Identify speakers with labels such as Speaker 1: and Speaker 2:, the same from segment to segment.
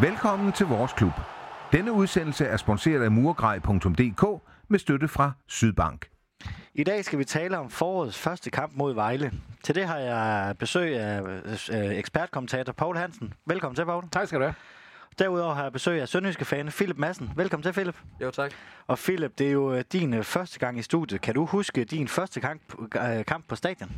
Speaker 1: Velkommen til vores klub. Denne udsendelse er sponsoreret af murgrej.dk med støtte fra Sydbank.
Speaker 2: I dag skal vi tale om forårets første kamp mod Vejle. Til det har jeg besøg af øh, ekspertkommentator Paul Hansen. Velkommen til, Paul.
Speaker 3: Tak skal du have.
Speaker 2: Derudover har jeg besøg af sønderjyske fan Philip Madsen. Velkommen til, Philip.
Speaker 4: Jo, tak.
Speaker 2: Og Philip, det er jo øh, din øh, første gang i studiet. Kan du huske din første kamp, øh, kamp på stadion?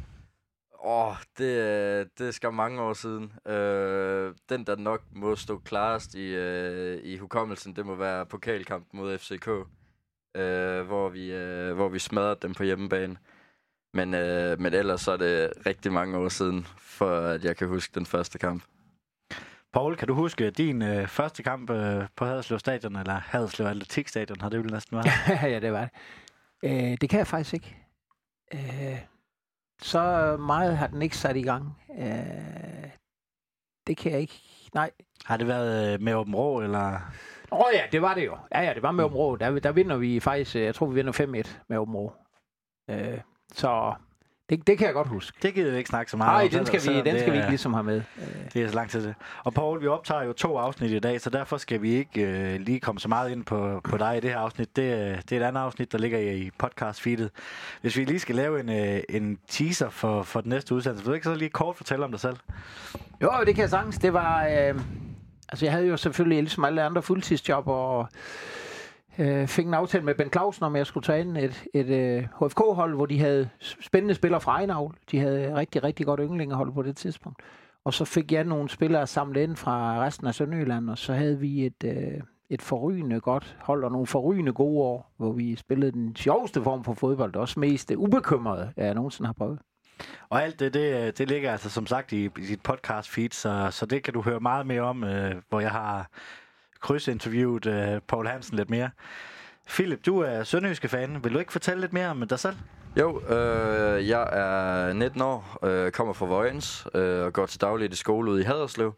Speaker 4: Åh, oh, det, det skal mange år siden. Øh, den, der nok må stå klarest i, øh, i hukommelsen, det må være pokalkamp mod FCK, øh, hvor, vi, øh, hvor vi smadrede dem på hjemmebane. Men, øh, men ellers så er det rigtig mange år siden, for at jeg kan huske den første kamp.
Speaker 2: Paul, kan du huske din øh, første kamp øh, på Haderslev Stadion, eller Haderslev Atletik Stadion, har det vel næsten været?
Speaker 3: ja, det var det. Øh, det kan jeg faktisk ikke. Øh, så meget har den ikke sat i gang. Øh, det kan jeg ikke. Nej.
Speaker 2: Har det været øh, med Åben Rå, eller?
Speaker 3: Åh oh, ja, det var det jo. Ja, ja, det var med Åben Rå. Der, der vinder vi faktisk, øh, jeg tror, vi vinder 5-1 med Åben Rå. Øh, så det, det kan jeg godt huske.
Speaker 2: Det gider vi ikke snakke så meget
Speaker 3: Nej, den skal, vi, den skal vi ikke ligesom have med.
Speaker 2: Det er så lang tid til. Og Paul, vi optager jo to afsnit i dag, så derfor skal vi ikke øh, lige komme så meget ind på, på dig i det her afsnit. Det, øh, det er et andet afsnit, der ligger i podcast-feedet. Hvis vi lige skal lave en, øh, en teaser for, for den næste udsendelse, vil du ikke så lige kort fortælle om dig selv?
Speaker 3: Jo, det kan jeg sagtens. Det var... Øh, altså, jeg havde jo selvfølgelig ligesom alle andre fuldtidsjob, og øh, fik en aftale med Ben Clausen om, at jeg skulle tage ind et, et øh, HFK-hold, hvor de havde spændende spillere fra egen avl. De havde rigtig, rigtig godt yndlingehold på det tidspunkt. Og så fik jeg nogle spillere samlet ind fra resten af Sønderjylland, og så havde vi et, øh, et forrygende godt hold og nogle forrygende gode år, hvor vi spillede den sjoveste form for fodbold, også mest ubekymrede, jeg nogensinde har prøvet.
Speaker 2: Og alt det, det, øh, det ligger altså som sagt i, i dit podcast feed, så, så det kan du høre meget mere om, øh, hvor jeg har krydsinterviewet øh, Paul Hansen lidt mere. Philip, du er sønderjyske fan. Vil du ikke fortælle lidt mere om dig selv?
Speaker 4: Jo, øh, jeg er 19 år, øh, kommer fra Vojens øh, og går til dagligt i skole ude i Haderslev.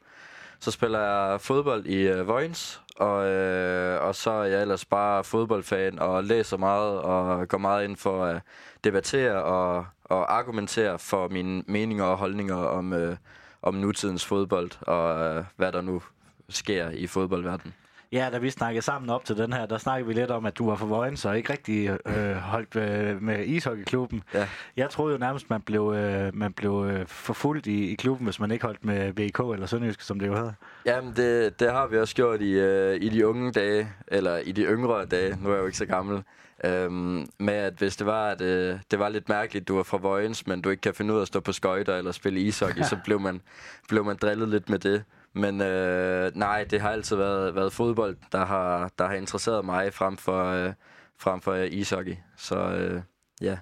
Speaker 4: Så spiller jeg fodbold i øh, Vojens, og, øh, og så er jeg ellers bare fodboldfan og læser meget og går meget ind for at debattere og, og argumentere for mine meninger og holdninger om, øh, om nutidens fodbold og øh, hvad der nu sker i fodboldverdenen.
Speaker 2: Ja, da vi snakkede sammen op til den her, der snakkede vi lidt om, at du var for Vojens, så ikke rigtig øh, holdt øh, med ishockeyklubben. Ja. Jeg troede jo nærmest, man blev, øh, man blev øh, forfulgt i, i klubben, hvis man ikke holdt med VK eller Sønderjysk, som det jo hedder.
Speaker 4: Jamen, det, det har vi også gjort i, øh, i de unge dage, eller i de yngre dage, nu er jeg jo ikke så gammel. Øhm, med at hvis det var, at øh, det var lidt mærkeligt, du var fra Vojens, men du ikke kan finde ud af at stå på skøjter eller spille ishockey, så blev man, blev man drillet lidt med det. Men øh, nej, det har altid været, været fodbold, der har, der har interesseret mig frem for, øh, frem for ishockey. Så øh, ja.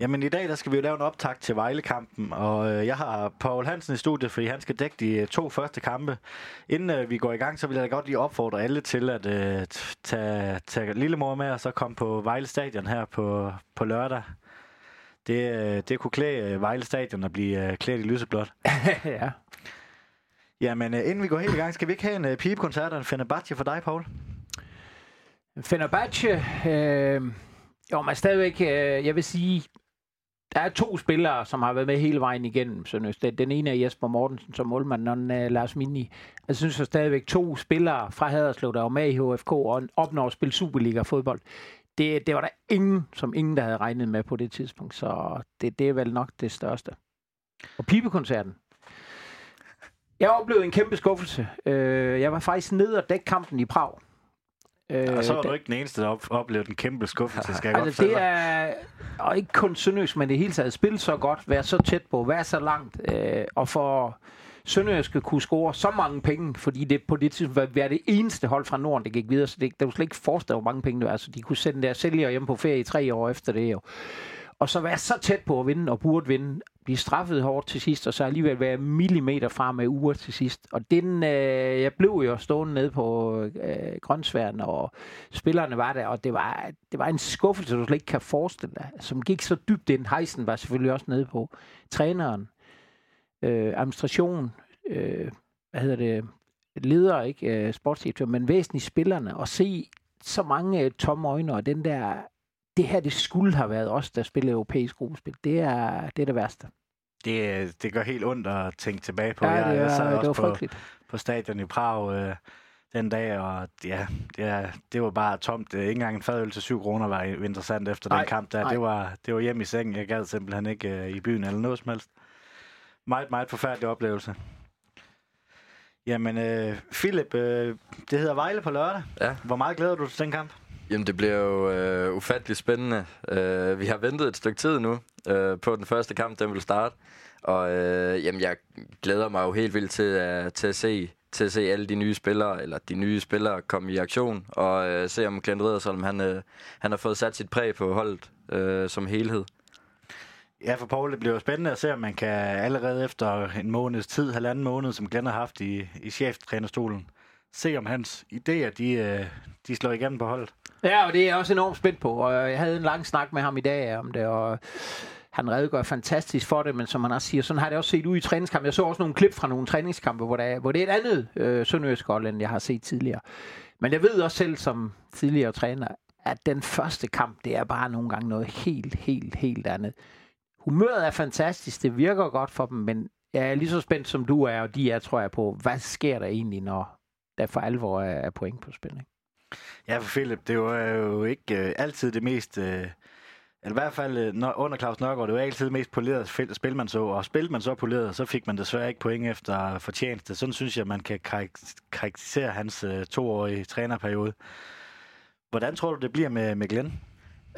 Speaker 2: Jamen i dag der skal vi jo lave en optag til Vejlekampen, og øh, jeg har Paul Hansen i studiet, fordi han skal dække de øh, to første kampe. Inden øh, vi går i gang, så vil jeg da godt lige opfordre alle til at øh, tage, tage lillemor med og så komme på Vejle Stadion her på, på lørdag. Det, øh, det kunne klæde øh, Vejle Stadion at blive øh, klædt i lyseblåt.
Speaker 3: ja.
Speaker 2: Jamen, øh, inden vi går helt i gang, skal vi ikke have en øh, uh, pibekoncert og en Fenerbahce for dig, Paul?
Speaker 3: Fenerbahce, øh, jo, men stadigvæk, øh, jeg vil sige, der er to spillere, som har været med hele vejen igennem Sønderjysk. Den ene er Jesper Mortensen som målmand, og den er Lars Mini. Jeg synes at stadigvæk to spillere fra Haderslev, der var med i HFK og opnår at spille Superliga-fodbold. Det, det var der ingen, som ingen, der havde regnet med på det tidspunkt. Så det, det er vel nok det største. Og pibekoncerten, jeg oplevede en kæmpe skuffelse. Øh, jeg var faktisk nede og dække kampen i Prag.
Speaker 2: Øh, og så var du ikke den eneste, der oplevede en kæmpe skuffelse, skal jeg
Speaker 3: altså, godt det er, og ikke kun Sønderjysk, men det hele taget, spille så godt, være så tæt på, være så langt, øh, og for Sønderjysk kunne score så mange penge, fordi det på det tidspunkt var det eneste hold fra Norden, der gik videre, så det, der var slet ikke forestille, hvor mange penge det var. Altså, de kunne sende der sælgere hjem på ferie i tre år efter det jo og så være så tæt på at vinde, og burde vinde, blive straffet hårdt til sidst, og så alligevel være millimeter fra med uger til sidst. Og den, øh, jeg blev jo stående nede på øh, grøntsværen, og spillerne var der, og det var, det var en skuffelse, du slet ikke kan forestille dig, som gik så dybt ind. Heisen var selvfølgelig også nede på. Træneren, øh, administration, øh, hvad hedder det, leder, ikke øh, sportsdirektør, men væsentligt spillerne, og se så mange øh, tomme øjne, og den der det her, det skulle have været os, der spiller europæisk gruppespil. Det er det, er det værste.
Speaker 2: Det, det gør helt ondt at tænke tilbage på.
Speaker 3: Ja, det, er,
Speaker 2: jeg,
Speaker 3: jeg det var på,
Speaker 2: på stadion i Prag øh, den dag, og ja, det, er, det var bare tomt. Ikke engang en fadøl til 7 kroner var interessant efter
Speaker 3: Nej,
Speaker 2: den kamp der. Det var, det var hjem i sengen. Jeg gad simpelthen ikke øh, i byen eller noget som helst. Meget, meget forfærdelig oplevelse. Jamen, øh, Philip, øh, det hedder Vejle på lørdag.
Speaker 4: Ja.
Speaker 2: Hvor meget glæder du til den kamp?
Speaker 4: Jamen, det bliver jo øh, ufattelig spændende. Øh, vi har ventet et stykke tid nu øh, på den første kamp, den vil starte. Og øh, jamen, jeg glæder mig jo helt vildt til, uh, til, at se, til at se alle de nye spillere, eller de nye spillere komme i aktion, og øh, se om Glenn Riddersholm, han, øh, han har fået sat sit præg på holdet øh, som helhed.
Speaker 2: Ja, for Paul, det bliver jo spændende at se, om man kan allerede efter en måneds tid, halvanden måned, som Glenn har haft i, i cheftrænerstolen, se om hans idéer, de, øh, de slår igennem på holdet.
Speaker 3: Ja, og det er jeg også enormt spændt på. Og jeg havde en lang snak med ham i dag om det, og han redegør fantastisk for det, men som han også siger, sådan har det også set ud i træningskampe. Jeg så også nogle klip fra nogle træningskampe, hvor, der, hvor det er et andet øh, sønderjysk hold, end jeg har set tidligere. Men jeg ved også selv som tidligere træner, at den første kamp, det er bare nogle gange noget helt, helt, helt andet. Humøret er fantastisk, det virker godt for dem, men jeg er lige så spændt som du er, og de er, tror jeg, på, hvad sker der egentlig, når der for alvor er, er point på spil. Ikke?
Speaker 2: Ja, for Philip, det var jo ikke øh, altid det mest... Øh, eller i hvert fald øh, når, under Claus Nørgaard, det var altid det mest polerede spil, spil, man så. Og spil man så poleret, så fik man desværre ikke point efter fortjeneste. Sådan synes jeg, man kan karak- karakterisere hans øh, toårige trænerperiode. Hvordan tror du, det bliver med, med Glenn?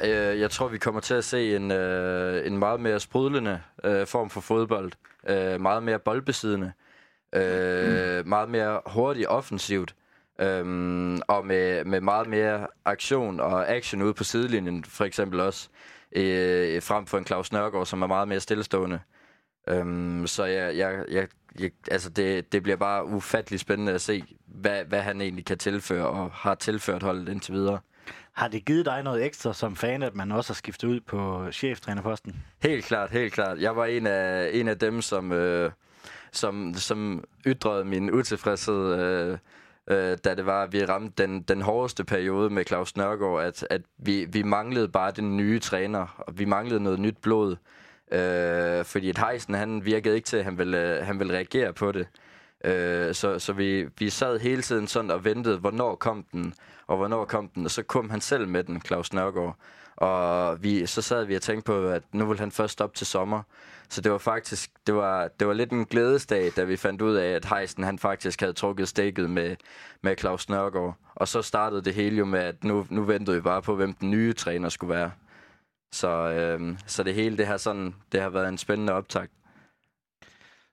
Speaker 4: Øh, jeg tror, vi kommer til at se en, øh, en meget mere sprudlende øh, form for fodbold. Øh, meget mere boldbesiddende. Øh. Meget mere hurtigt offensivt. Øhm, og med, med meget mere aktion og action ude på sidelinjen, for eksempel også. Øh, frem for en Claus Nørgaard, som er meget mere stillestående. Øhm, så jeg, jeg, jeg, jeg, altså det, det bliver bare ufattelig spændende at se, hvad, hvad han egentlig kan tilføre, og har tilført holdet indtil videre.
Speaker 2: Har det givet dig noget ekstra som fan, at man også har skiftet ud på cheftrænerposten?
Speaker 4: Helt klart, helt klart. Jeg var en af, en af dem, som, øh, som, som ytrede min utilfredshed, øh, øh, da det var, at vi ramte den, den hårdeste periode med Claus Nørgaard, at, at vi, vi manglede bare den nye træner, og vi manglede noget nyt blod. Øh, fordi at Heisen, han virkede ikke til, at han ville, øh, han ville reagere på det. Øh, så så vi, vi sad hele tiden sådan og ventede, hvornår kom den, og hvornår kom den, og så kom han selv med den, Claus Nørgaard. Og vi, så sad vi og tænkte på, at nu ville han først op til sommer. Så det var faktisk, det var, det var lidt en glædesdag, da vi fandt ud af, at Heisen han faktisk havde trukket stikket med, med Claus Nørgaard. Og så startede det hele jo med, at nu, nu ventede vi bare på, hvem den nye træner skulle være. Så, øh, så det hele det har, sådan, det har været en spændende optakt.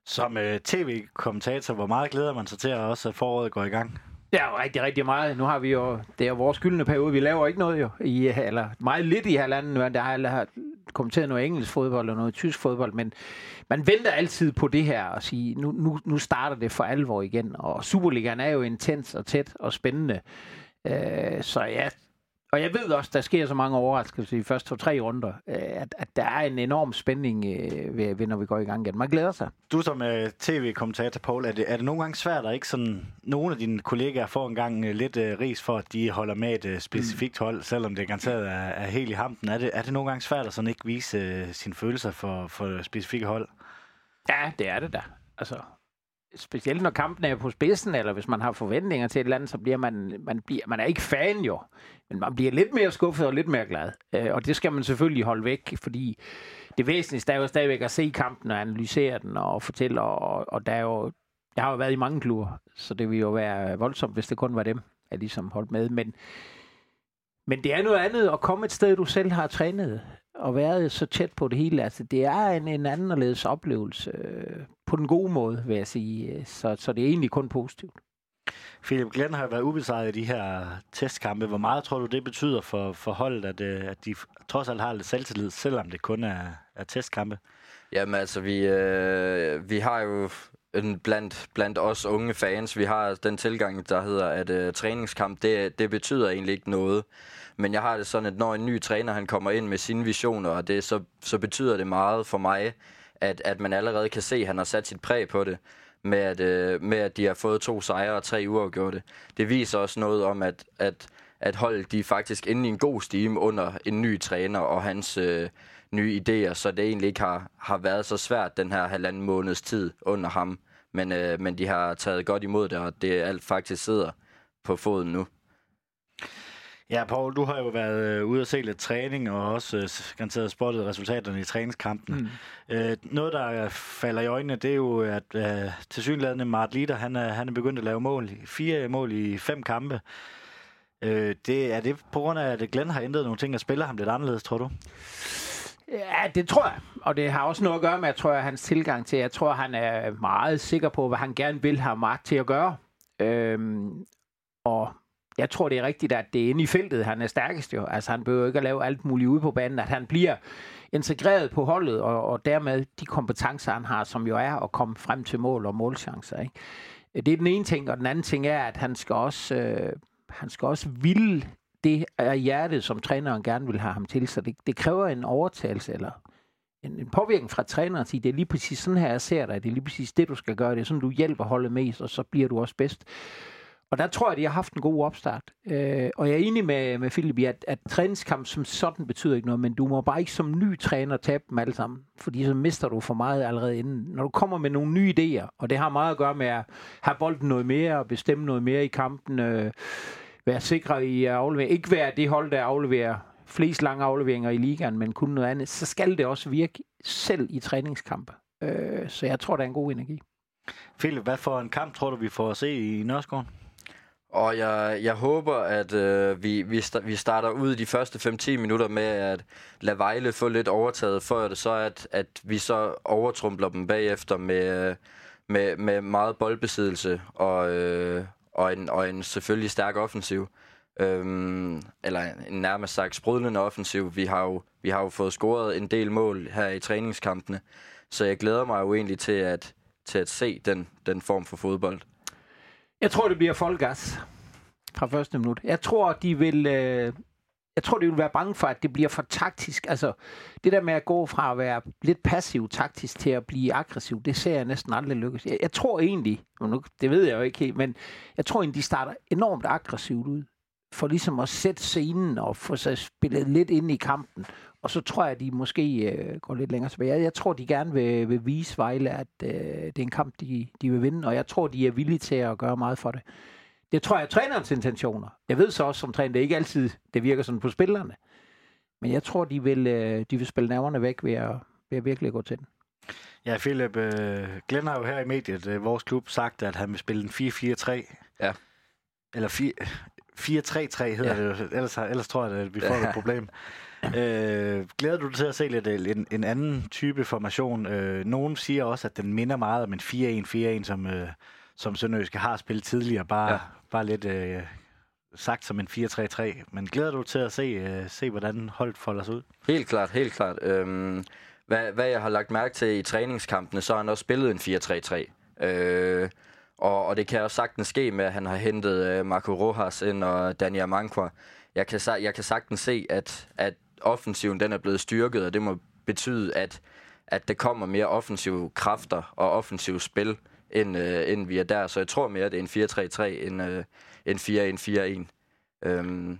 Speaker 2: Som øh, tv-kommentator, hvor meget glæder man sig til, at også at foråret går i gang?
Speaker 3: Ja, rigtig, rigtig meget. Nu har vi jo, det er vores gyldne periode, vi laver ikke noget jo, i, eller meget lidt i halvanden, men der har jeg har kommenteret noget engelsk fodbold og noget tysk fodbold, men man venter altid på det her og sige, nu, nu, nu starter det for alvor igen, og Superligaen er jo intens og tæt og spændende, øh, så ja, og jeg ved også, der sker så mange overraskelser i de første to-tre runder, øh, at, at der er en enorm spænding, øh, ved, ved, når vi går i gang igen. Man glæder sig.
Speaker 2: Du som øh, tv-kommentator, Paul, er det, er det nogle gange svært at ikke sådan... Nogle af dine kollegaer får engang øh, lidt øh, ris for, at de holder med et øh, specifikt hold, selvom det garanteret er, er helt i hampen. Er det, er det nogle gange svært at sådan ikke vise øh, sine følelser for, for specifikke hold?
Speaker 3: Ja, det er det da. Altså, specielt når kampen er på spidsen, eller hvis man har forventninger til et eller andet, så bliver man, man, bliver, man er ikke fan jo, men man bliver lidt mere skuffet og lidt mere glad. Øh, og det skal man selvfølgelig holde væk, fordi det væsentligste er jo stadigvæk at se kampen og analysere den og fortælle, og, og der er jo, jeg har jo været i mange klubber, så det ville jo være voldsomt, hvis det kun var dem, jeg ligesom holdt med, men men det er noget andet at komme et sted, du selv har trænet og været så tæt på det hele. Altså, det er en, en anderledes oplevelse øh, på den gode måde, vil jeg sige. Så, så det er egentlig kun positivt.
Speaker 2: Philip Glenn har været ubesejret i de her testkampe. Hvor meget tror du, det betyder for, for holdet, at, øh, at de trods alt har lidt selvtillid, selvom det kun er, er testkampe?
Speaker 4: Jamen altså, vi, øh, vi har jo en blandt, blandt os unge fans, vi har den tilgang, der hedder, at øh, træningskamp, det, det betyder egentlig ikke noget. Men jeg har det sådan, at når en ny træner han kommer ind med sine visioner, og det, så, så betyder det meget for mig, at, at man allerede kan se, at han har sat sit præg på det, med at, øh, med at de har fået to sejre og tre uafgjorte. Det viser også noget om, at, at, at holdet de er faktisk inde i en god stime under en ny træner og hans øh, nye idéer, så det egentlig ikke har, har været så svært den her halvanden måneds tid under ham Men, øh, men de har taget godt imod det, og det alt faktisk sidder på foden nu.
Speaker 2: Ja, Paul, du har jo været øh, ude og se lidt træning, og også øh, garanteret spottet resultaterne i træningskampen. Mm. Øh, noget, der falder i øjnene, det er jo, at øh, tilsyneladende Mart Lider, han er, han er begyndt at lave mål. Fire mål i fem kampe. Øh, det, er det på grund af, at Glenn har ændret nogle ting, og spiller ham lidt anderledes, tror du?
Speaker 3: Ja, det tror jeg. Og det har også noget at gøre med, jeg tror, at hans tilgang til, jeg tror, han er meget sikker på, hvad han gerne vil have magt til at gøre. Øhm, og jeg tror, det er rigtigt, at det er inde i feltet, han er stærkest jo. Altså, han behøver ikke at lave alt muligt ude på banen, at han bliver integreret på holdet, og, og dermed de kompetencer, han har, som jo er at komme frem til mål og målchancer. Ikke? Det er den ene ting, og den anden ting er, at han skal også, øh, han skal også ville det er hjertet, som træneren gerne vil have ham til. Så det, det kræver en overtagelse, eller en, en påvirkning fra træneren at sige, det er lige præcis sådan her, jeg ser dig, det er lige præcis det, du skal gøre, det er sådan, du hjælper holdet mest, og så bliver du også bedst. Og der tror jeg, at de har haft en god opstart. Øh, og jeg er enig med, med Philip i, at, at træningskamp som sådan betyder ikke noget, men du må bare ikke som ny træner tabe dem alle sammen, fordi så mister du for meget allerede inden. Når du kommer med nogle nye idéer, og det har meget at gøre med at have bolden noget mere, og bestemme noget mere i kampen, øh, være sikre i at aflevere. Ikke være det hold, der afleverer flest lange afleveringer i ligaen, men kun noget andet, så skal det også virke selv i træningskampe. Øh, så jeg tror, der er en god energi.
Speaker 2: Philip, hvad for en kamp tror du, vi får at se i Nørskoven?
Speaker 4: Og jeg, jeg håber, at øh, vi, vi, sta- vi starter ud de første 5-10 minutter med at lade Vejle få lidt overtaget, før det så, at, at vi så overtrumpler dem bagefter med, med, med meget boldbesiddelse og, øh, og, en, og en selvfølgelig stærk offensiv. Øhm, eller en nærmest sagt sprudlende offensiv. Vi har, jo, vi har jo fået scoret en del mål her i træningskampene, så jeg glæder mig jo egentlig til at, til at se den, den form for fodbold.
Speaker 3: Jeg tror, det bliver folkegas fra første minut. Jeg tror, de vil... Øh, jeg tror, de vil være bange for, at det bliver for taktisk. Altså, det der med at gå fra at være lidt passiv taktisk til at blive aggressiv, det ser jeg næsten aldrig lykkes. Jeg, jeg tror egentlig, nu, det ved jeg jo ikke helt, men jeg tror egentlig, de starter enormt aggressivt ud. For ligesom at sætte scenen og få sig spillet lidt ind i kampen. Og så tror jeg, at de måske øh, går lidt længere tilbage. Jeg, jeg tror, de gerne vil, vil vise Vejle, at øh, det er en kamp, de, de vil vinde. Og jeg tror, de er villige til at gøre meget for det. Det tror jeg er trænerens intentioner. Jeg ved så også som træner, det er ikke altid, det virker sådan på spillerne. Men jeg tror, de vil, øh, de vil spille nærmerne væk ved at, ved at virkelig gå til den.
Speaker 2: Ja, Philip, øh, Glenn har jo her i mediet, øh, vores klub, sagt, at han vil spille en 4-4-3.
Speaker 4: Ja.
Speaker 2: Eller 4-3-3 hedder ja. det ellers, ellers tror jeg, at vi får ja. et problem. Øh, glæder du dig til at se lidt en, en anden type formation? Øh, nogen siger også, at den minder meget om en 4-1-4-1, som, øh, som Sønderjyske har spillet tidligere, bare, ja. bare lidt øh, sagt som en 4-3-3. Men glæder du til at se, øh, se hvordan holdet folder sig ud?
Speaker 4: Helt klart, helt klart. Øhm, hvad, hvad jeg har lagt mærke til i træningskampene, så har han også spillet en 4-3-3. Øh, og, og det kan også sagtens ske med, at han har hentet øh, Marco Rojas ind og Daniel Manqua. Jeg kan, jeg kan sagtens se, at, at offensiven den er blevet styrket, og det må betyde, at, at der kommer mere offensive kræfter og offensiv spil, end, øh, end vi er der. Så jeg tror mere, at det er en 4-3-3 end, øh, end 4-1-4-1. Øhm.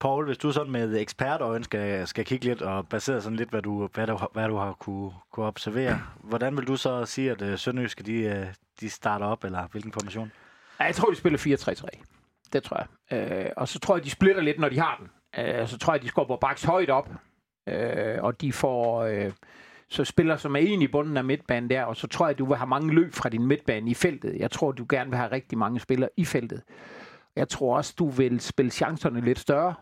Speaker 2: Paul, hvis du sådan med ekspertøjen skal, skal kigge lidt og basere sådan lidt, hvad du, hvad du, hvad du har kunne, kunne observere, hvordan vil du så sige, at uh, Sønderjyske de, øh, de starter op, eller hvilken formation?
Speaker 3: Jeg tror, de spiller 4-3-3. Det tror jeg. Øh, og så tror jeg, de splitter lidt, når de har den. Øh, så tror jeg, de skubber baks højt op, øh, og de får... Øh, så spiller som er en i bunden af midtbanen der, og så tror jeg, du vil have mange løb fra din midtbane i feltet. Jeg tror, du gerne vil have rigtig mange spillere i feltet. Jeg tror også, du vil spille chancerne lidt større,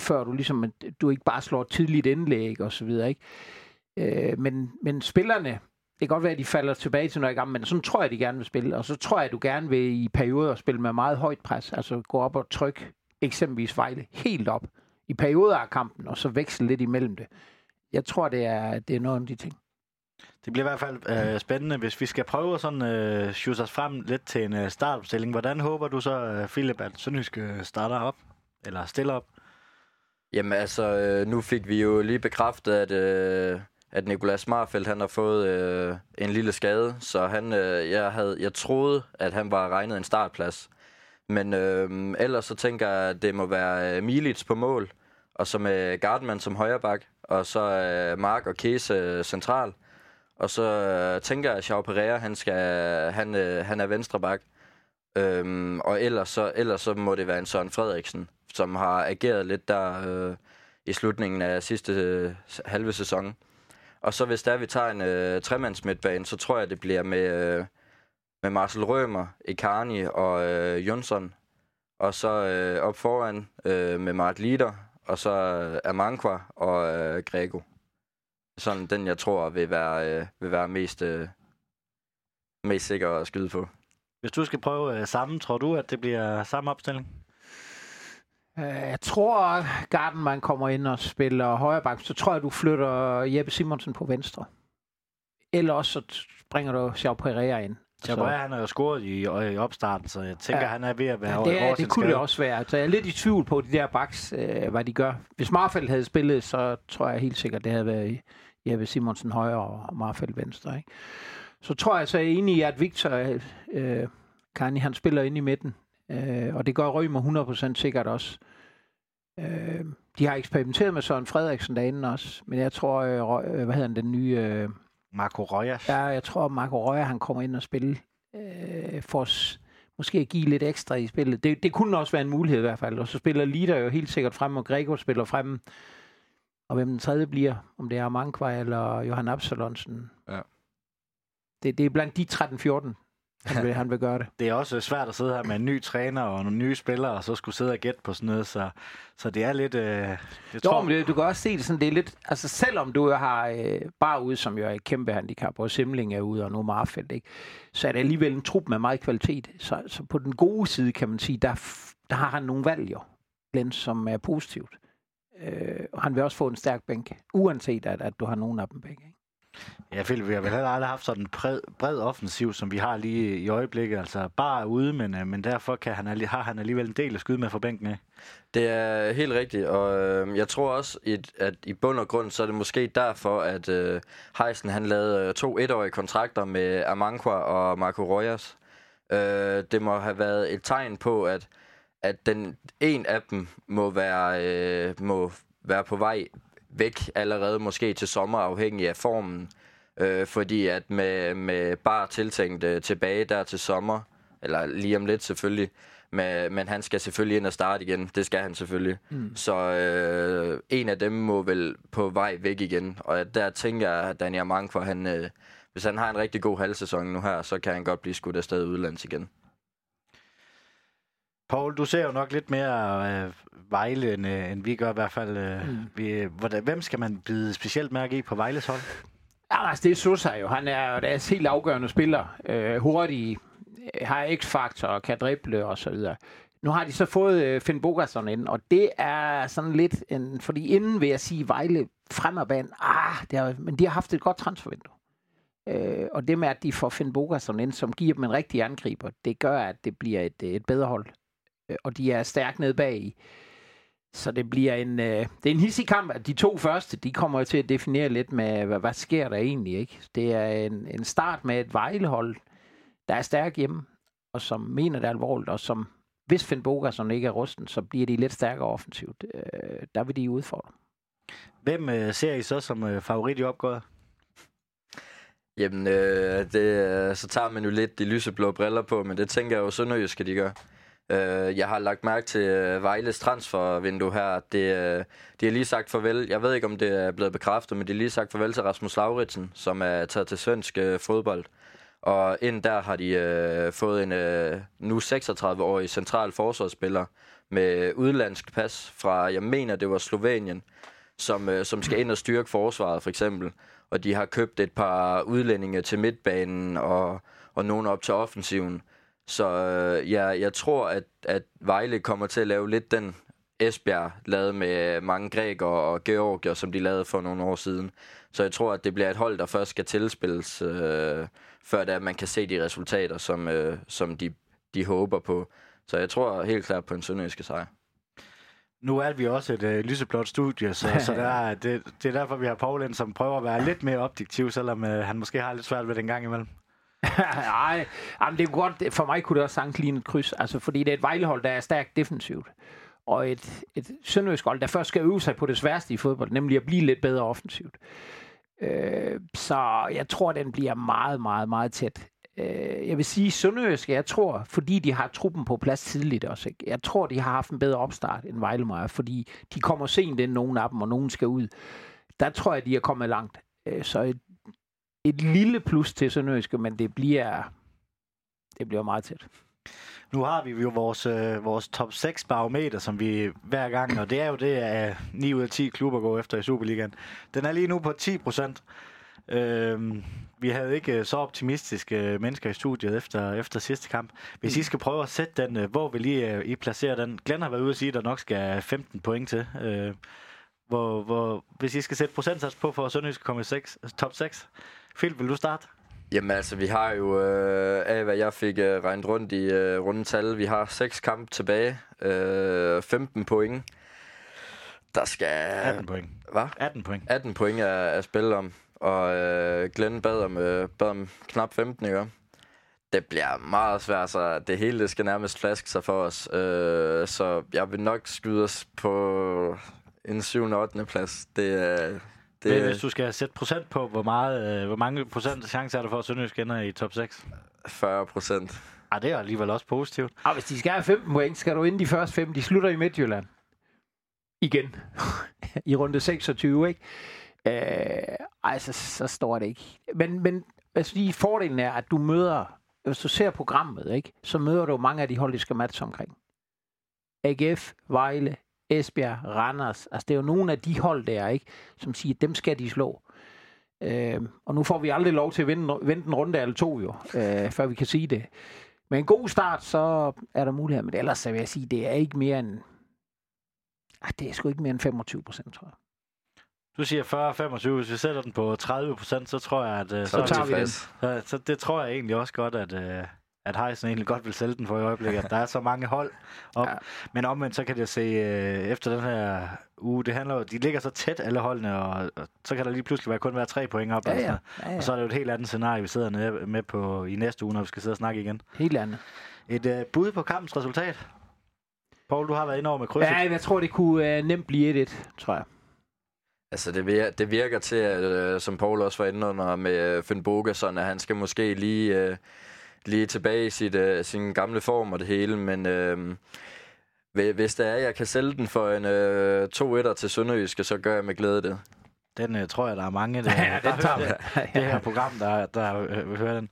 Speaker 3: før du ligesom, du ikke bare slår tidligt indlæg og så videre, ikke? Øh, men, men spillerne, det kan godt være, at de falder tilbage til noget gammelt, men sådan tror jeg, de gerne vil spille. Og så tror jeg, at du gerne vil i perioder spille med meget højt pres, altså gå op og trykke eksempelvis Vejle helt op i perioder af kampen, og så veksle lidt imellem det. Jeg tror, det er, det er noget af de ting.
Speaker 2: Det bliver i hvert fald øh, spændende, hvis vi skal prøve at sådan øh, shoot os frem lidt til en øh, startopstilling. Hvordan håber du så, øh, Philip, at Sønderjysk øh, starter op? Eller stiller op?
Speaker 4: Jamen altså, øh, nu fik vi jo lige bekræftet, at, øh, at Nikolas Marfeldt han har fået øh, en lille skade, så han, øh, jeg, havde, jeg troede, at han var regnet en startplads. Men øh, ellers så tænker jeg, at det må være øh, Milits på mål, og så med Gardman som højreback, og så øh, Mark og Kese øh, central. Og så øh, tænker jeg, at Chau Pereira, han, skal, han, øh, han er venstreback. Øhm, og ellers så, ellers så må det være en Søren Frederiksen, som har ageret lidt der øh, i slutningen af sidste øh, halve sæson. Og så hvis der vi tager en øh, tremandsmidtbane, så tror jeg, det bliver med, øh, med Marcel Rømer, Icarni og øh, Jonsson. Og så øh, op foran øh, med Mart Lider, og så øh, Amankwa og øh, Grego. Sådan den, jeg tror, vil være, øh, vil være mest, øh, mest sikker at skyde på.
Speaker 2: Hvis du skal prøve øh, sammen, tror du, at det bliver samme opstilling?
Speaker 3: Øh, Jeg tror, Gardenman kommer ind og spiller højre bak. Så tror jeg, du flytter Jeppe Simonsen på venstre. Eller også så springer du Jean Pereira ind.
Speaker 2: Jabba, han har jo scoret i, i opstarten, så jeg tænker,
Speaker 3: Ja.
Speaker 2: han er ved at være
Speaker 3: Ja, det, er, det kunne det også være. Så jeg er lidt i tvivl på de der baks, øh, hvad de gør. Hvis Marfeldt havde spillet, så tror jeg helt sikkert, det havde været Jeppe Simonsen højre og Marfeldt venstre. Ikke? Så tror jeg så er jeg enig i, at Victor øh, Kani, han spiller ind i midten. Øh, og det gør Rømer 100% sikkert også. Øh, de har eksperimenteret med Søren Frederiksen derinde også, men jeg tror, øh, øh, hvad hedder han, den nye... Øh,
Speaker 2: Marco Rojas.
Speaker 3: Ja, jeg tror, Marco Røger, han kommer ind og spille øh, for os, måske at give lidt ekstra i spillet. Det, det kunne også være en mulighed i hvert fald. Og så spiller Lider jo helt sikkert frem, og Gregor spiller frem. Og hvem den tredje bliver, om det er Mankvej eller Johan Absalonsen.
Speaker 4: Ja.
Speaker 3: Det, det er blandt de 13-14, han vil, han vil gøre det.
Speaker 2: Det er også svært at sidde her med en ny træner og nogle nye spillere, og så skulle sidde og gætte på sådan noget, så, så det er lidt... Øh, jeg
Speaker 3: Jo,
Speaker 2: tror,
Speaker 3: men det, du kan også se det sådan, det er lidt, altså selvom du jo har øh, bare ude, som jo er et kæmpe handicap, og Simling er ude, og nu Marfeldt, ikke? så er det alligevel en trup med meget kvalitet. Så, så på den gode side, kan man sige, der, der har han nogle valg jo, Glenn, som er positivt. Øh, og han vil også få en stærk bænk, uanset at, at du har nogen af dem begge. Ikke?
Speaker 2: Jeg Philip, vi har vel heller aldrig haft sådan en bred, bred offensiv, som vi har lige i øjeblikket. Altså bare ude, men, øh, men derfor kan han, har han alligevel en del at skyde med fra bænken af.
Speaker 4: Det er helt rigtigt, og øh, jeg tror også, et, at i bund og grund, så er det måske derfor, at øh, Heisen han lavede øh, to etårige kontrakter med Amankwa og Marco Rojas. Øh, det må have været et tegn på, at, at den en af dem må være, øh, må være på vej væk allerede måske til sommer, afhængig af formen. Øh, fordi at med, med bare tiltænkt øh, tilbage der til sommer, eller lige om lidt selvfølgelig, men, men han skal selvfølgelig ind og starte igen. Det skal han selvfølgelig. Mm. Så øh, en af dem må vel på vej væk igen. Og der tænker jeg, at Daniel Mankva, han, øh, hvis han har en rigtig god halvsæson nu her, så kan han godt blive skudt afsted udlands igen.
Speaker 2: Paul, du ser jo nok lidt mere øh, Vejle, end, øh, end vi gør i hvert fald. Øh, mm. vi, hvordan, hvem skal man bide specielt mærke i på Vejles hold?
Speaker 3: Ja, altså, det er Sosa jo. Han er jo deres helt afgørende spiller. Øh, hurtig, øh, har x-faktor, kan drible og så videre. Nu har de så fået øh, Finn Bogason ind, og det er sådan lidt en... Fordi inden vil jeg sige, Vejle fremadbanen, ah, det har, men de har haft et godt transfervindue. Øh, og det med, at de får Finn Bogason ind, som giver dem en rigtig angriber, det gør, at det bliver et, et bedre hold. Øh, og de er stærkt nede bag i. Så det bliver en, øh, det er en hissig kamp, at de to første, de kommer til at definere lidt med, hvad, hvad sker der egentlig, ikke? Det er en, en start med et vejlehold, der er stærk hjemme, og som mener det alvorligt, og som, hvis Finn Bogason ikke er rusten, så bliver de lidt stærkere offensivt. Øh, der vil de udfordre.
Speaker 2: Hvem øh, ser I så som øh, favorit i opgået?
Speaker 4: Jamen, øh, det, øh, så tager man jo lidt de lyseblå briller på, men det tænker jeg jo Sønderjysk skal de gøre. Øh, jeg har lagt mærke til øh, Vejles transfervindue her. Det, øh, de har lige sagt farvel. Jeg ved ikke, om det er blevet bekræftet, men de har lige sagt farvel til Rasmus Lauritsen, som er taget til svensk øh, fodbold. Og ind der har de øh, fået en øh, nu 36-årig central forsvarsspiller med udlandsk pas fra, jeg mener, det var Slovenien, som, øh, som skal ind og styrke forsvaret, for eksempel. Og de har købt et par udlændinge til midtbanen og, og nogen op til offensiven. Så øh, jeg, jeg tror, at, at Vejle kommer til at lave lidt den Esbjerg lavede med mange grækere og georgier, som de lavede for nogle år siden. Så jeg tror, at det bliver et hold, der først skal tilspilles, øh, før det, er, at man kan se de resultater, som, øh, som de, de håber på. Så jeg tror helt klart på en sønderjyske sejr.
Speaker 2: Nu er vi også et øh, lyseblåt studie, så, så der er, det, det er derfor, vi har Paul ind, som prøver at være lidt mere objektiv, selvom øh, han måske har lidt svært ved den gang imellem.
Speaker 3: Nej, jamen det er godt. For mig kunne det også sagtens ligne et kryds. Altså, fordi det er et vejlehold, der er stærkt defensivt. Og et, et sønderjysk hold, der først skal øve sig på det sværeste i fodbold, nemlig at blive lidt bedre offensivt. Øh, så jeg tror, den bliver meget, meget, meget tæt. Øh, jeg vil sige Sønderjysk, jeg tror, fordi de har truppen på plads tidligt også. Ikke? Jeg tror, de har haft en bedre opstart end Vejlemeier, fordi de kommer sent ind, nogen af dem, og nogen skal ud. Der tror jeg, de er kommet langt. Øh, så et, et lille plus til Sønderjyske, men det bliver, det bliver meget tæt.
Speaker 2: Nu har vi jo vores, øh, vores top 6 barometer, som vi hver gang, og det er jo det, at 9 ud af 10 klubber går efter i Superligaen. Den er lige nu på 10 procent. Øh, vi havde ikke øh, så optimistiske øh, mennesker i studiet efter, efter sidste kamp. Hvis mm. I skal prøve at sætte den, øh, hvor vil øh, I, I placere den? Glenn har været ude at sige, at der nok skal 15 point til. Øh, hvor, hvor, hvis I skal sætte procentsats på for at Sønderjysk komme i 6, top 6. Phil, vil du starte?
Speaker 4: Jamen altså, vi har jo, øh, af hvad jeg fik øh, regnet rundt i øh, rundetal, vi har seks kampe tilbage, øh, 15 point. Der skal...
Speaker 2: 18 point.
Speaker 4: Hvad?
Speaker 2: 18 point.
Speaker 4: 18 point er at spille om, og øh, Glenn bad om, øh, bad om knap 15, ikke? Det bliver meget svært, så det hele det skal nærmest flaske sig for os. Øh, så jeg vil nok skyde os på en 7. og 8. plads. Det, er...
Speaker 2: Det, Men hvis du skal sætte procent på, hvor, meget, øh, hvor mange procent chance er der for, at Sønderjysk ender i top 6?
Speaker 4: 40 procent.
Speaker 2: Ah, det er alligevel også positivt.
Speaker 3: Ah, hvis de skal have 15 point, skal du ind de første fem. De slutter i Midtjylland. Igen. I runde 26, ikke? Øh, ej, så, så står det ikke. Men, men altså, lige fordelen er, at du møder, hvis du ser programmet, ikke, så møder du mange af de hold, de skal matche omkring. AGF, Vejle, Esbjerg, Randers. Altså, det er jo nogle af de hold der, ikke, som siger, dem skal de slå. Øh, og nu får vi aldrig lov til at vente, vente en runde eller to, jo, øh, før vi kan sige det. Med en god start, så er der mulighed. Men ellers så vil jeg sige, det er ikke mere end... Ej, det er sgu ikke mere end 25 procent, tror jeg.
Speaker 2: Du siger 40-25. Hvis vi sætter den på 30 procent, så tror jeg, at...
Speaker 3: Øh, så, så tager vi den.
Speaker 2: Så, så det tror jeg egentlig også godt, at... Øh, at Heisen egentlig godt vil sælge den for i øjeblikket. der er så mange hold op. Ja. Men omvendt, så kan det se, øh, efter den her uge, det handler de ligger så tæt alle holdene, og, og så kan der lige pludselig være, kun være tre point op. Ja, ja. Ja, ja. Og så er det jo et helt andet scenarie, vi sidder med, med på i næste uge, når vi skal sidde og snakke igen.
Speaker 3: Helt andet.
Speaker 2: Et øh, bud på kampens resultat. Poul, du har været inde over med krydset.
Speaker 3: Ja, jeg tror, det kunne øh, nemt blive 1-1, tror jeg.
Speaker 4: Altså, det virker, det virker til, at, øh, som Paul også var inde under med øh, Finn Bogerson, at han skal måske lige... Øh, lige tilbage i sit, øh, sin gamle form og det hele, men øh, hvis det er, at jeg kan sælge den for en øh, 2-1'er til Sønderjyske, så gør jeg med glæde det.
Speaker 2: Den øh, tror jeg, der er mange, der, ja, der, der hører det, det her program, der, der øh, vil høre den.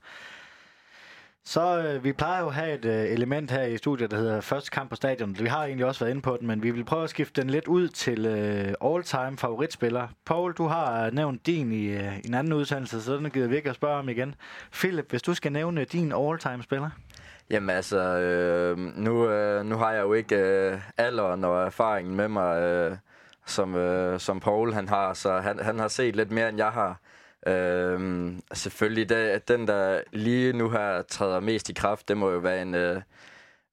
Speaker 2: Så øh, vi plejer jo at have et øh, element her i studiet, der hedder første kamp på stadion. Vi har egentlig også været inde på den, men vi vil prøve at skifte den lidt ud til øh, all-time favoritspiller. Paul, du har øh, nævnt din i, øh, en anden udsendelse, så den gider vi ikke at spørge om igen. Philip, hvis du skal nævne din all-time spiller?
Speaker 4: Jamen altså, øh, nu, øh, nu har jeg jo ikke øh, alderen og erfaringen med mig, øh, som, øh, som Paul han har, så han, han har set lidt mere, end jeg har. Øhm, selvfølgelig, det, den der lige nu her træder mest i kraft, det må jo være en, øh,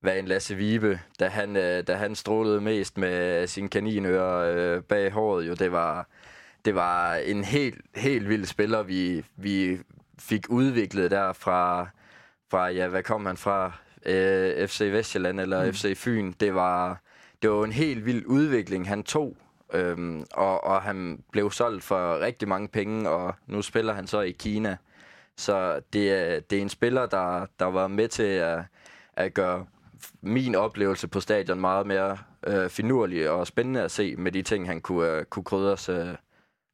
Speaker 4: være en Lasse Vibe, da han, øh, da han strålede mest med sin kaninører øh, bag håret. Jo, det var, det var en helt, helt vild spiller, vi, vi fik udviklet der fra, fra, ja, hvad kom han fra? Øh, FC Vestjylland eller mm. FC Fyn. Det var, det var en helt vild udvikling, han tog Øhm, og, og han blev solgt for rigtig mange penge, og nu spiller han så i Kina. Så det er, det er en spiller, der, der var med til at, at gøre min oplevelse på stadion meget mere øh, finurlig og spændende at se med de ting, han kunne, øh, kunne krydre, øh,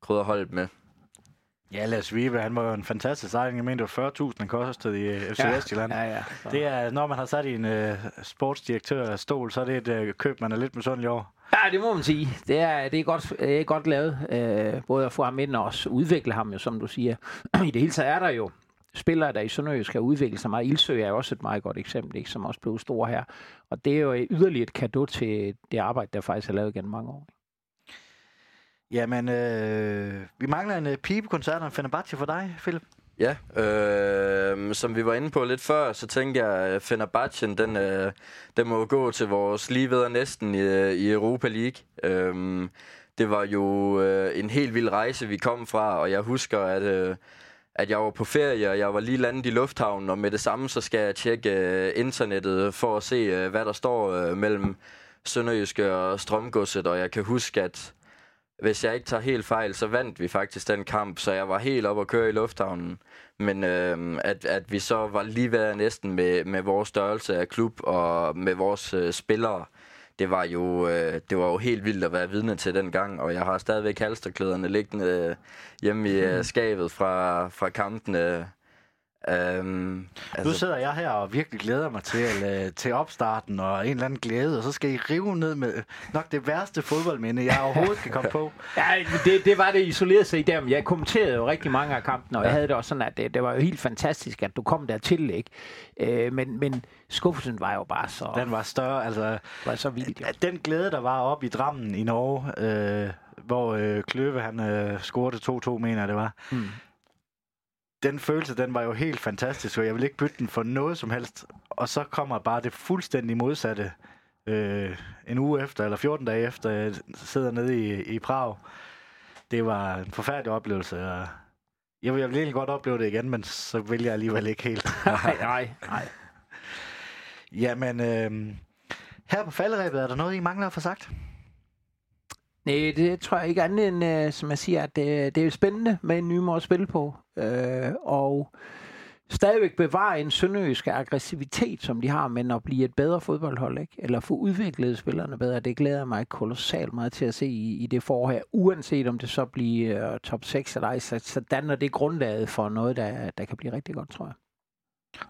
Speaker 4: krydre holdet med.
Speaker 2: Ja, Lars Vive, han var jo en fantastisk sejling. Jeg mener, det var 40.000, han kostede i FC ja, Vestjylland. Ja, ja, det er, når man har sat i en uh, sportsdirektør stol, så er det et uh, køb, man er lidt misundelig over.
Speaker 3: Ja, det må man sige. Det er, det er, godt, det er godt lavet. øh, både at få ham ind og også udvikle ham, jo, som du siger. I det hele taget er der jo spillere, der i Sønderjysk skal udvikle sig meget. Ildsø er også et meget godt eksempel, ikke, som også blev stor her. Og det er jo yderligere et kado til det arbejde, der faktisk er lavet gennem mange år.
Speaker 2: Jamen, øh, vi mangler en uh, pibekoncert og en Fenerbahce for dig, Philip.
Speaker 4: Ja, øh, som vi var inde på lidt før, så tænker jeg, at Fenerbahce, den, øh, den må gå til vores lige ved næsten i, i Europa League. Øh, det var jo øh, en helt vild rejse, vi kom fra, og jeg husker, at, øh, at jeg var på ferie, og jeg var lige landet i lufthavnen, og med det samme, så skal jeg tjekke øh, internettet for at se, øh, hvad der står øh, mellem Sønderjyske og Strømgodset, og jeg kan huske, at hvis jeg ikke tager helt fejl, så vandt vi faktisk den kamp, så jeg var helt op at køre i lufthavnen. Men øh, at, at vi så var lige ved næsten med, med vores størrelse af klub og med vores øh, spillere, det var jo øh, det var jo helt vildt at være vidne til den gang, og jeg har stadigvæk halsterklæderne liggende øh, hjemme i øh, skabet fra, fra kampene.
Speaker 2: Øhm, altså... Nu sidder jeg her og virkelig glæder mig til, uh, til opstarten og en eller anden glæde, og så skal I rive ned med nok det værste fodboldminde, jeg overhovedet kan komme på.
Speaker 3: ja, det, det var det isoleret sig i dem. Jeg kommenterede jo rigtig mange af kampene, og ja. jeg havde det også sådan, at det, det var jo helt fantastisk, at du kom dertil, ikke? Uh, men, men skuffelsen var jo bare så...
Speaker 2: Den var større, altså...
Speaker 3: Var så vildt, jo.
Speaker 2: Den glæde, der var op i Drammen i Norge, uh, hvor uh, Kløve, han uh, scorede 2-2, mener det var. Mm den følelse, den var jo helt fantastisk, og jeg vil ikke bytte den for noget som helst. Og så kommer bare det fuldstændig modsatte øh, en uge efter, eller 14 dage efter, jeg sidder nede i, i Prag. Det var en forfærdelig oplevelse, og jeg vil, jeg vil egentlig godt opleve det igen, men så vil jeg alligevel ikke helt.
Speaker 3: nej, nej, nej.
Speaker 2: Jamen, øh, her på falderæbet, er der noget, I mangler at få sagt?
Speaker 3: Nej, det tror jeg ikke andet end, uh, som jeg siger, at det, det er spændende med en ny måde at spille på. Uh, og stadigvæk bevare en sønderjysk aggressivitet, som de har, men at blive et bedre fodboldhold, ikke? eller få udviklet spillerne bedre, det glæder mig kolossalt meget til at se i, i det forår her, uanset om det så bliver uh, top 6 eller ej, så, så danner det grundlaget for noget, der, der kan blive rigtig godt, tror jeg.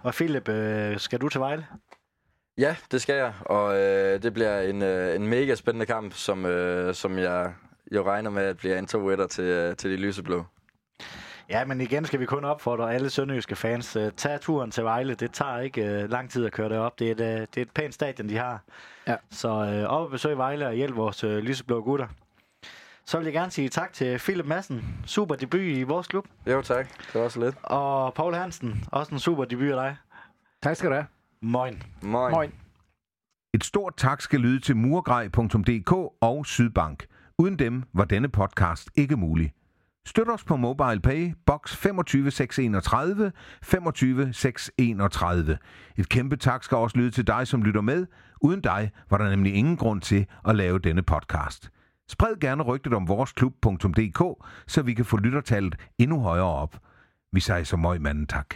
Speaker 2: Og Philip, øh, skal du til Vejle?
Speaker 4: Ja, det skal jeg, og øh, det bliver en, øh, en mega spændende kamp, som, øh, som jeg jo regner med, at bliver en 2 til, øh, til de lyseblå.
Speaker 2: Ja, men igen skal vi kun opfordre alle sønderjyske fans. Uh, tag turen til Vejle. Det tager ikke uh, lang tid at køre det op. Det er et, uh, det er et pænt stadion, de har. Ja. Så uh, op og besøg Vejle og hjælp vores uh, lyseblå gutter. Så vil jeg gerne sige tak til Philip Madsen. Super debut i vores klub.
Speaker 4: Jo, tak. Det var også lidt.
Speaker 2: Og Paul Hansen. Også en super debut af dig.
Speaker 3: Tak skal du have.
Speaker 2: Moin.
Speaker 4: Moin. Moin.
Speaker 1: Et stort tak skal lyde til murgrej.dk og Sydbank. Uden dem var denne podcast ikke mulig. Støt os på MobilePay, box 25631, 25631. Et kæmpe tak skal også lyde til dig, som lytter med. Uden dig var der nemlig ingen grund til at lave denne podcast. Spred gerne rygtet om voresklub.dk, så vi kan få lyttertallet endnu højere op. Vi siger så møg manden tak.